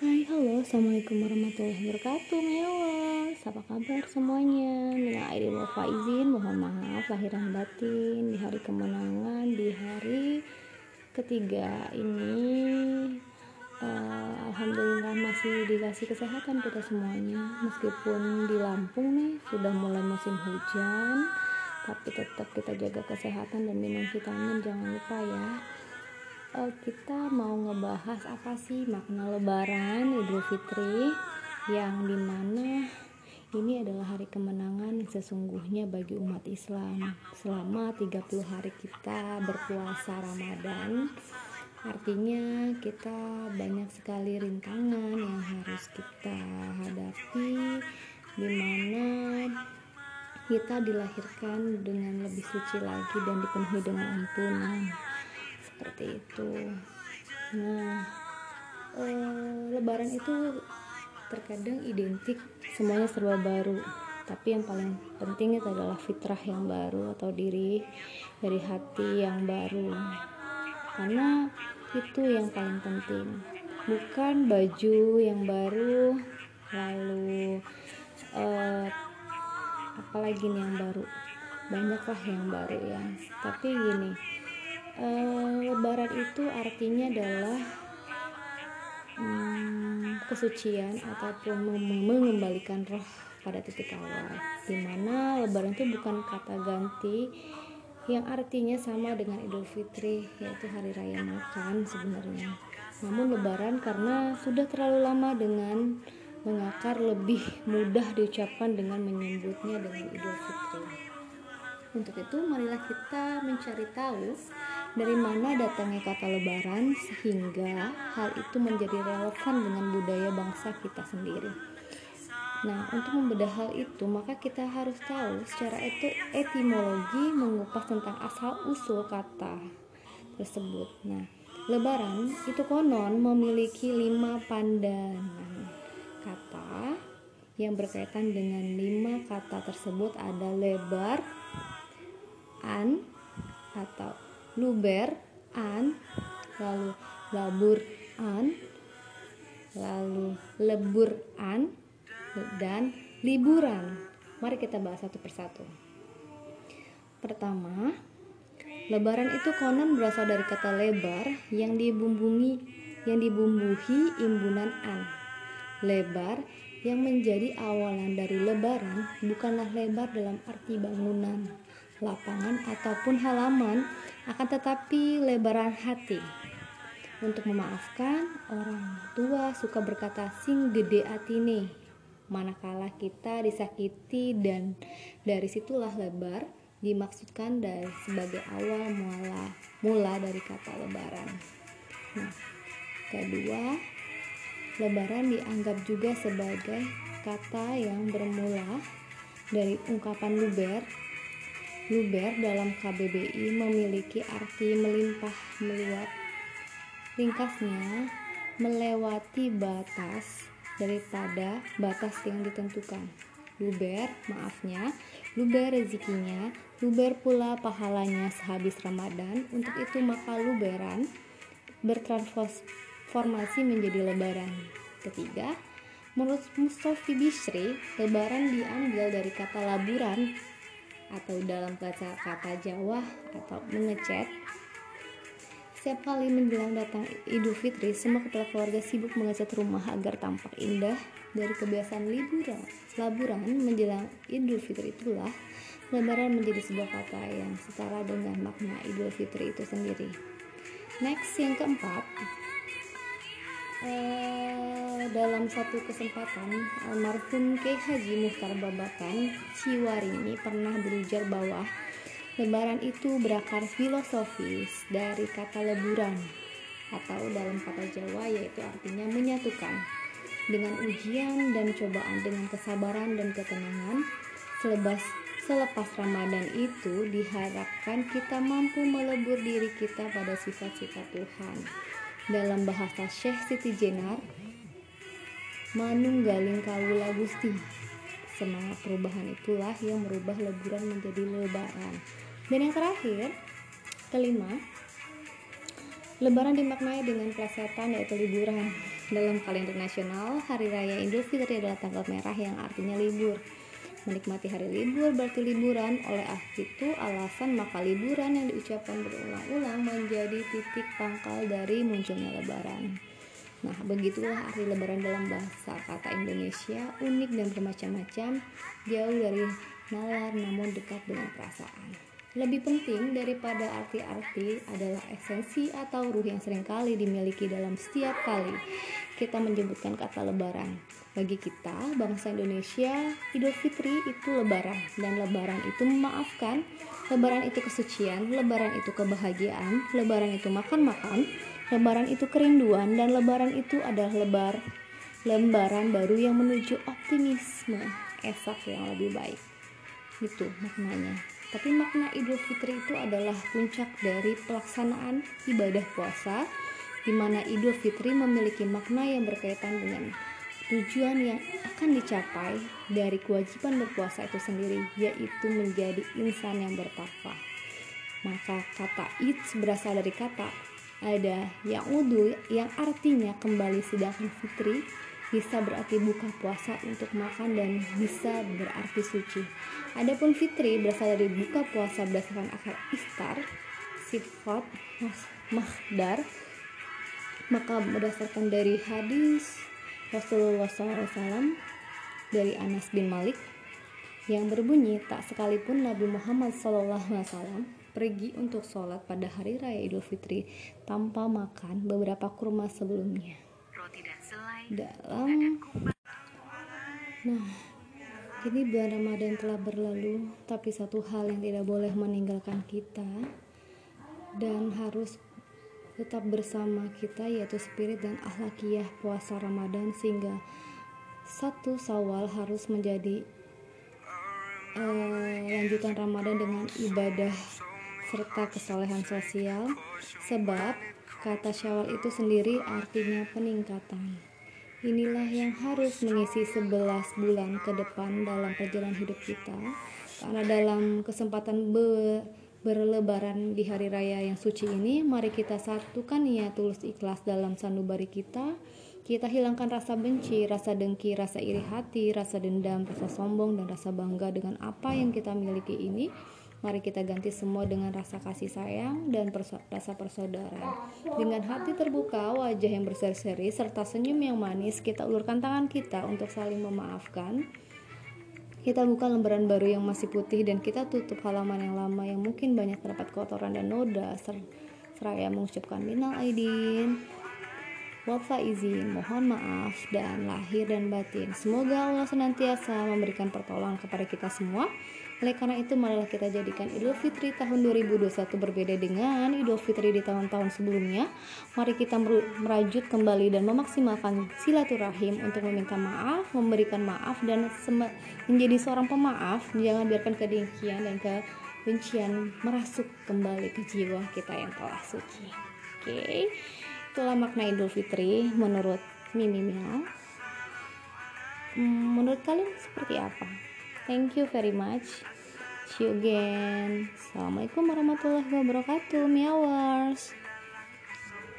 Hai halo. Assalamualaikum warahmatullahi wabarakatuh. Mewas apa kabar semuanya? Mina aidin wa faizin mohon maaf lahiran batin. Di hari kemenangan di hari ketiga ini uh, Alhamdulillah masih dikasih kesehatan kita semuanya. Meskipun di Lampung nih sudah mulai musim hujan tapi tetap kita jaga kesehatan dan minum vitamin. Jangan lupa ya uh, kita mau ngebahas apa sih makna lebaran Idul Fitri? Yang di mana ini adalah hari kemenangan sesungguhnya bagi umat Islam selama 30 hari kita berpuasa Ramadan. Artinya kita banyak sekali rintangan yang harus kita hadapi di mana kita dilahirkan dengan lebih suci lagi dan dipenuhi dengan ampunan seperti itu. Nah e, lebaran itu terkadang identik semuanya serba baru. Tapi yang paling penting itu adalah fitrah yang baru atau diri dari hati yang baru. Karena itu yang paling penting. Bukan baju yang baru lalu uh, apalagi nih yang baru? Banyaklah yang baru ya. Tapi gini uh, lebaran itu artinya adalah um, kesucian ataupun mengembalikan roh pada titik awal. Di mana lebaran itu bukan kata ganti yang artinya sama dengan Idul Fitri yaitu hari raya makan sebenarnya. Namun lebaran karena sudah terlalu lama dengan mengakar lebih mudah diucapkan dengan menyebutnya dengan Idul Fitri. Untuk itu marilah kita mencari tahu dari mana datangnya kata lebaran sehingga hal itu menjadi relevan dengan budaya bangsa kita sendiri. Nah, untuk membedah hal itu, maka kita harus tahu secara itu etimologi mengupas tentang asal usul kata tersebut. Nah, lebaran itu konon memiliki lima pandangan kata yang berkaitan dengan lima kata tersebut ada lebar, an, atau luber an lalu labur an lalu lebur an dan liburan. Mari kita bahas satu persatu. Pertama lebaran itu konon berasal dari kata lebar yang dibumbungi yang dibumbuhi imbunan an. Lebar yang menjadi awalan dari lebaran bukanlah lebar dalam arti bangunan lapangan ataupun halaman akan tetapi lebaran hati. Untuk memaafkan orang tua suka berkata sing gede atine manakala kita disakiti dan dari situlah lebar dimaksudkan dari sebagai awal mula mula dari kata lebaran. Nah kedua lebaran dianggap juga sebagai kata yang bermula dari ungkapan luber Luber dalam KBBI memiliki arti melimpah meluap. Ringkasnya, melewati batas daripada batas yang ditentukan. Luber, maafnya, luber rezekinya, luber pula pahalanya sehabis Ramadan. Untuk itu maka luberan bertransformasi menjadi lebaran. Ketiga, menurut Mustafi Bishri, lebaran diambil dari kata laburan atau dalam kata kata Jawa atau mengecat setiap kali menjelang datang Idul Fitri, semua kepala keluarga sibuk mengecat rumah agar tampak indah. Dari kebiasaan liburan, laburan menjelang Idul Fitri itulah lebaran menjadi sebuah kata yang setara dengan makna Idul Fitri itu sendiri. Next, yang keempat, Eh, dalam satu kesempatan almarhum Kiai Haji Muhtar Babakan Ciwarini pernah berujar bahwa lebaran itu berakar filosofis dari kata leburan atau dalam kata Jawa yaitu artinya menyatukan. Dengan ujian dan cobaan dengan kesabaran dan ketenangan selepas selepas Ramadan itu diharapkan kita mampu melebur diri kita pada sifat-sifat Tuhan. Dalam bahasa Syekh Siti Jenar manunggaling kawula gusti semangat perubahan itulah yang merubah leburan menjadi lebaran dan yang terakhir kelima Lebaran dimaknai dengan plesetan yaitu liburan. Dalam kalender nasional, Hari Raya Idul Fitri adalah tanggal merah yang artinya libur. Menikmati hari libur berarti liburan, oleh itu alasan maka liburan yang diucapkan berulang-ulang menjadi titik pangkal dari munculnya lebaran. Nah, begitulah arti lebaran dalam bahasa kata Indonesia, unik dan bermacam-macam, jauh dari nalar namun dekat dengan perasaan. Lebih penting daripada arti-arti adalah esensi atau ruh yang sering kali dimiliki dalam setiap kali kita menyebutkan kata lebaran. Bagi kita, bangsa Indonesia, Idul Fitri itu lebaran dan lebaran itu memaafkan, lebaran itu kesucian, lebaran itu kebahagiaan, lebaran itu makan-makan, lebaran itu kerinduan dan lebaran itu adalah lebar lembaran baru yang menuju optimisme esok yang lebih baik. Itu maknanya. Tapi makna Idul Fitri itu adalah puncak dari pelaksanaan ibadah puasa di mana Idul Fitri memiliki makna yang berkaitan dengan tujuan yang akan dicapai dari kewajiban berpuasa itu sendiri yaitu menjadi insan yang bertakwa. Maka kata id berasal dari kata ada yang udu yang artinya kembali sedangkan fitri bisa berarti buka puasa untuk makan dan bisa berarti suci. Adapun fitri berasal dari buka puasa berdasarkan akar istar, sifat, mahdar, maka berdasarkan dari hadis Rasulullah SAW dari Anas bin Malik yang berbunyi tak sekalipun Nabi Muhammad SAW pergi untuk sholat pada hari raya Idul Fitri tanpa makan beberapa kurma sebelumnya. Dalam nah kini bulan Ramadan telah berlalu tapi satu hal yang tidak boleh meninggalkan kita dan harus tetap bersama kita yaitu spirit dan akhlakiyah puasa Ramadan sehingga satu sawal harus menjadi uh, lanjutan Ramadan dengan ibadah serta kesolehan sosial sebab kata syawal itu sendiri artinya peningkatan Inilah yang harus mengisi 11 bulan ke depan dalam perjalanan hidup kita. Karena dalam kesempatan be berlebaran di hari raya yang suci ini, mari kita satukan niat tulus ikhlas dalam sanubari kita. Kita hilangkan rasa benci, rasa dengki, rasa iri hati, rasa dendam, rasa sombong, dan rasa bangga dengan apa yang kita miliki ini Mari kita ganti semua dengan rasa kasih sayang dan perso rasa persaudaraan. Dengan hati terbuka, wajah yang berseri-seri, serta senyum yang manis, kita ulurkan tangan kita untuk saling memaafkan. Kita buka lembaran baru yang masih putih dan kita tutup halaman yang lama yang mungkin banyak terdapat kotoran dan noda seraya mengucapkan minal aidin wafa izin, mohon maaf dan lahir dan batin. Semoga Allah senantiasa memberikan pertolongan kepada kita semua oleh karena itu marilah kita jadikan Idul Fitri tahun 2021 berbeda dengan Idul Fitri di tahun-tahun sebelumnya. Mari kita merajut kembali dan memaksimalkan silaturahim untuk meminta maaf, memberikan maaf dan menjadi seorang pemaaf. Jangan biarkan kedengkian dan kebencian merasuk kembali ke jiwa kita yang telah suci. Oke. Okay. Itulah makna Idul Fitri menurut Mimi Mia. Hmm, menurut kalian seperti apa? Thank you very much. See you again. Assalamualaikum warahmatullahi wabarakatuh, Miawars.